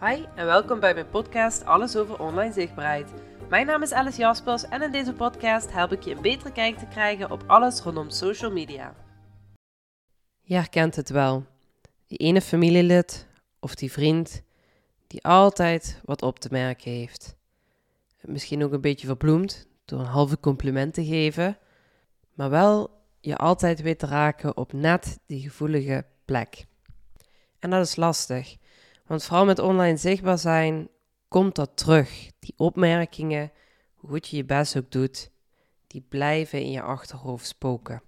Hi en welkom bij mijn podcast Alles over online zichtbaarheid. Mijn naam is Alice Jaspers en in deze podcast help ik je een betere kijk te krijgen op alles rondom social media. Je herkent het wel. Die ene familielid of die vriend die altijd wat op te merken heeft. Misschien ook een beetje verbloemd door een halve compliment te geven, maar wel je altijd weet te raken op net die gevoelige plek. En dat is lastig, want vooral met online zichtbaar zijn komt dat terug. Die opmerkingen, hoe goed je je best ook doet, die blijven in je achterhoofd spoken.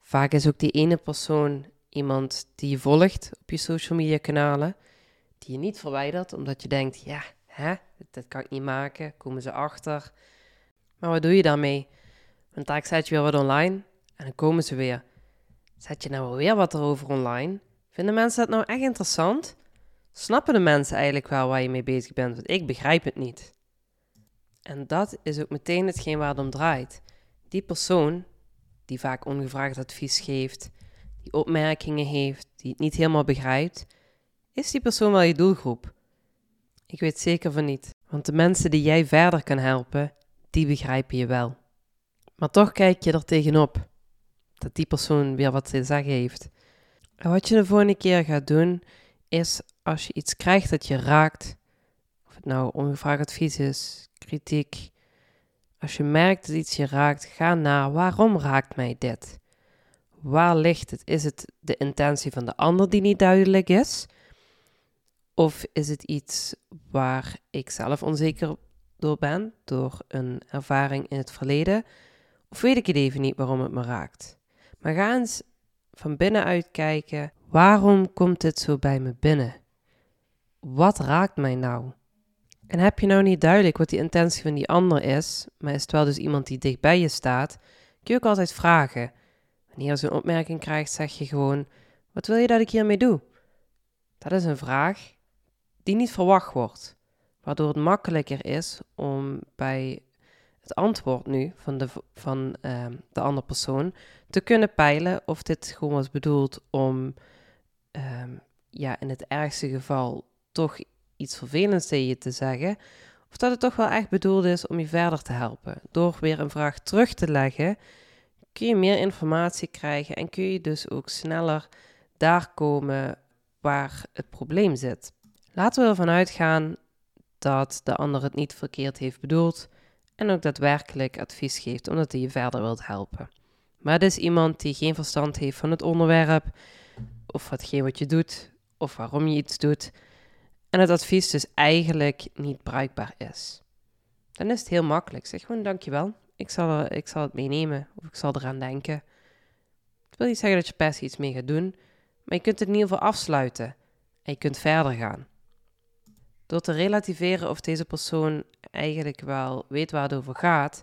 Vaak is ook die ene persoon iemand die je volgt op je social media kanalen, die je niet verwijdert omdat je denkt, ja, hè, dat kan ik niet maken, komen ze achter. Maar wat doe je daarmee? Want daar zet je weer wat online en dan komen ze weer. Zet je nou weer wat erover online? Vinden mensen dat nou echt interessant? Snappen de mensen eigenlijk wel waar je mee bezig bent? Want ik begrijp het niet. En dat is ook meteen hetgeen waar het om draait. Die persoon die vaak ongevraagd advies geeft, die opmerkingen heeft, die het niet helemaal begrijpt, is die persoon wel je doelgroep? Ik weet zeker van niet, want de mensen die jij verder kan helpen, die begrijpen je wel. Maar toch kijk je er tegenop dat die persoon weer wat te zeggen heeft. En wat je de volgende keer gaat doen, is als je iets krijgt dat je raakt, of het nou ongevraagd advies is, kritiek, als je merkt dat iets je raakt, ga naar waarom raakt mij dit? Waar ligt het? Is het de intentie van de ander die niet duidelijk is? Of is het iets waar ik zelf onzeker door ben, door een ervaring in het verleden? Of weet ik het even niet waarom het me raakt? Maar ga eens van binnenuit kijken, waarom komt dit zo bij me binnen? Wat raakt mij nou? En heb je nou niet duidelijk wat die intentie van die ander is, maar is het wel dus iemand die dicht bij je staat, kun je ook altijd vragen. Wanneer je zo'n opmerking krijgt, zeg je gewoon: Wat wil je dat ik hiermee doe? Dat is een vraag die niet verwacht wordt, waardoor het makkelijker is om bij het antwoord nu van de, van, uh, de andere persoon te kunnen peilen of dit gewoon was bedoeld om ja, in het ergste geval toch iets vervelends tegen je te zeggen, of dat het toch wel echt bedoeld is om je verder te helpen. Door weer een vraag terug te leggen, kun je meer informatie krijgen en kun je dus ook sneller daar komen waar het probleem zit. Laten we ervan uitgaan dat de ander het niet verkeerd heeft bedoeld en ook daadwerkelijk advies geeft omdat hij je verder wilt helpen. Maar het is iemand die geen verstand heeft van het onderwerp, of watgeen wat je doet, of waarom je iets doet, en het advies dus eigenlijk niet bruikbaar is. Dan is het heel makkelijk. Zeg gewoon dankjewel, ik zal, ik zal het meenemen, of ik zal eraan denken. Het wil niet zeggen dat je per se iets mee gaat doen, maar je kunt het in ieder geval afsluiten en je kunt verder gaan. Door te relativeren of deze persoon eigenlijk wel weet waar het over gaat,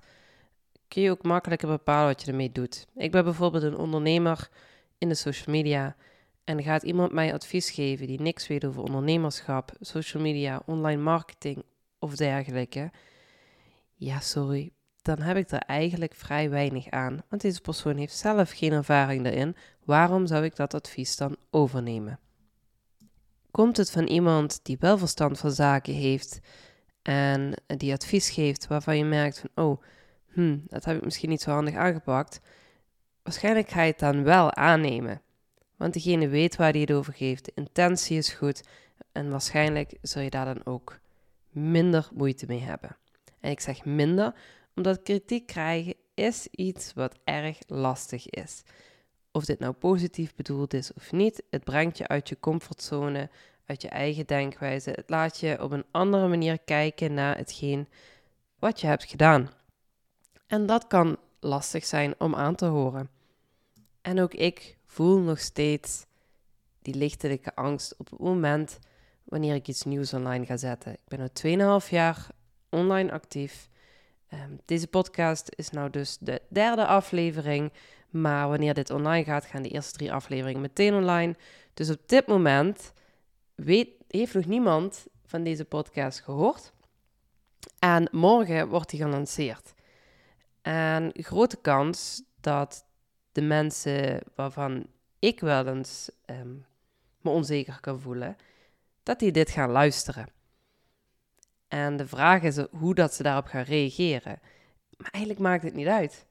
kun je ook makkelijker bepalen wat je ermee doet. Ik ben bijvoorbeeld een ondernemer in de social media en gaat iemand mij advies geven die niks weet over ondernemerschap, social media, online marketing of dergelijke. Ja, sorry, dan heb ik er eigenlijk vrij weinig aan, want deze persoon heeft zelf geen ervaring daarin. Waarom zou ik dat advies dan overnemen? Komt het van iemand die wel verstand van zaken heeft en die advies geeft waarvan je merkt van, oh, hm, dat heb ik misschien niet zo handig aangepakt, waarschijnlijk ga je het dan wel aannemen. Want degene weet waar hij het over geeft, de intentie is goed en waarschijnlijk zul je daar dan ook minder moeite mee hebben. En ik zeg minder, omdat kritiek krijgen is iets wat erg lastig is. Of dit nou positief bedoeld is of niet, het brengt je uit je comfortzone, uit je eigen denkwijze. Het laat je op een andere manier kijken naar hetgeen wat je hebt gedaan. En dat kan lastig zijn om aan te horen. En ook ik voel nog steeds die lichtelijke angst op het moment wanneer ik iets nieuws online ga zetten. Ik ben nu 2,5 jaar online actief. Ehm, deze podcast is nou dus de derde aflevering. Maar wanneer dit online gaat, gaan de eerste drie afleveringen meteen online. Dus op dit moment weet, heeft nog niemand van deze podcast gehoord. En morgen wordt die gelanceerd. En grote kans dat de mensen waarvan ik wel eens um, me onzeker kan voelen, dat die dit gaan luisteren. En de vraag is hoe dat ze daarop gaan reageren. Maar eigenlijk maakt het niet uit.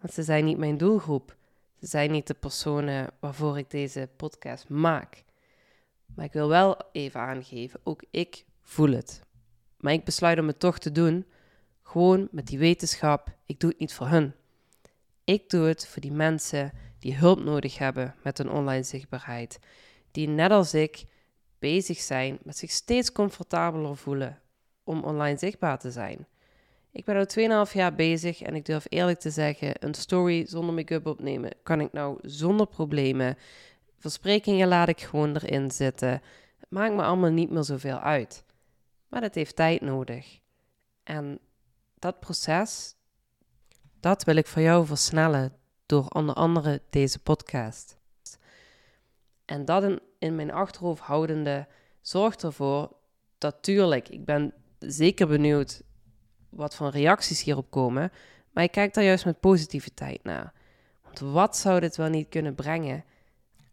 Want ze zijn niet mijn doelgroep. Ze zijn niet de personen waarvoor ik deze podcast maak. Maar ik wil wel even aangeven, ook ik voel het. Maar ik besluit om het toch te doen, gewoon met die wetenschap, ik doe het niet voor hun. Ik doe het voor die mensen die hulp nodig hebben met hun online zichtbaarheid. Die net als ik bezig zijn met zich steeds comfortabeler voelen om online zichtbaar te zijn. Ik ben nu 2,5 jaar bezig en ik durf eerlijk te zeggen, een story zonder make-up opnemen kan ik nou zonder problemen. Versprekingen laat ik gewoon erin zitten. Het maakt me allemaal niet meer zoveel uit. Maar dat heeft tijd nodig. En dat proces, dat wil ik voor jou versnellen door onder andere deze podcast. En dat in, mijn achterhoofd houdende zorgt ervoor dat tuurlijk, ik ben zeker benieuwd wat voor reacties hierop komen, maar ik kijk daar juist met positiviteit naar. Want wat zou dit wel niet kunnen brengen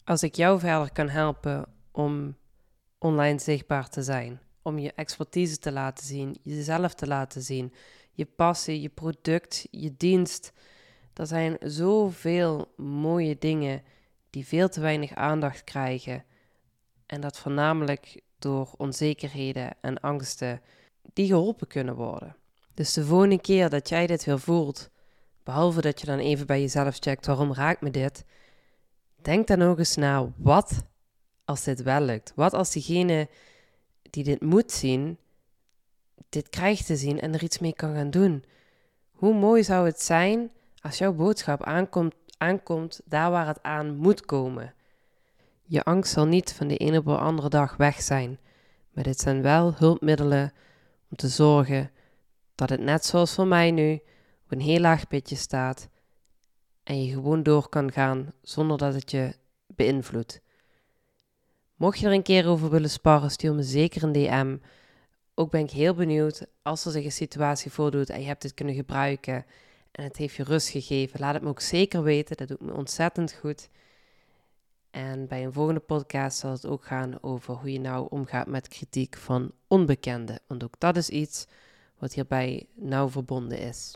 als ik jou verder kan helpen om online zichtbaar te zijn? Om je expertise te laten zien, jezelf te laten zien, je passie, je product, je dienst. Er zijn zoveel mooie dingen die veel te weinig aandacht krijgen. En dat voornamelijk door onzekerheden en angsten die geholpen kunnen worden. Dus de volgende keer dat jij dit weer voelt, behalve dat je dan even bij jezelf checkt waarom raakt me dit, denk dan ook eens na wat als dit wel lukt. Wat als diegene die dit moet zien, dit krijgt te zien en er iets mee kan gaan doen. Hoe mooi zou het zijn als jouw boodschap aankomt, aankomt daar waar het aan moet komen. Je angst zal niet van de ene op de andere dag weg zijn, maar dit zijn wel hulpmiddelen om te zorgen dat het net zoals voor mij nu op een heel laag pitje staat en je gewoon door kan gaan zonder dat het je beïnvloedt. Mocht je er een keer over willen sparren, stuur me zeker een DM. Ook ben ik heel benieuwd als er zich een situatie voordoet en je hebt dit kunnen gebruiken en het heeft je rust gegeven. Laat het me ook zeker weten, dat doet me ontzettend goed. En bij een volgende podcast zal het ook gaan over hoe je nou omgaat met kritiek van onbekenden. Want ook dat is iets wat hierbij nauw verbonden is.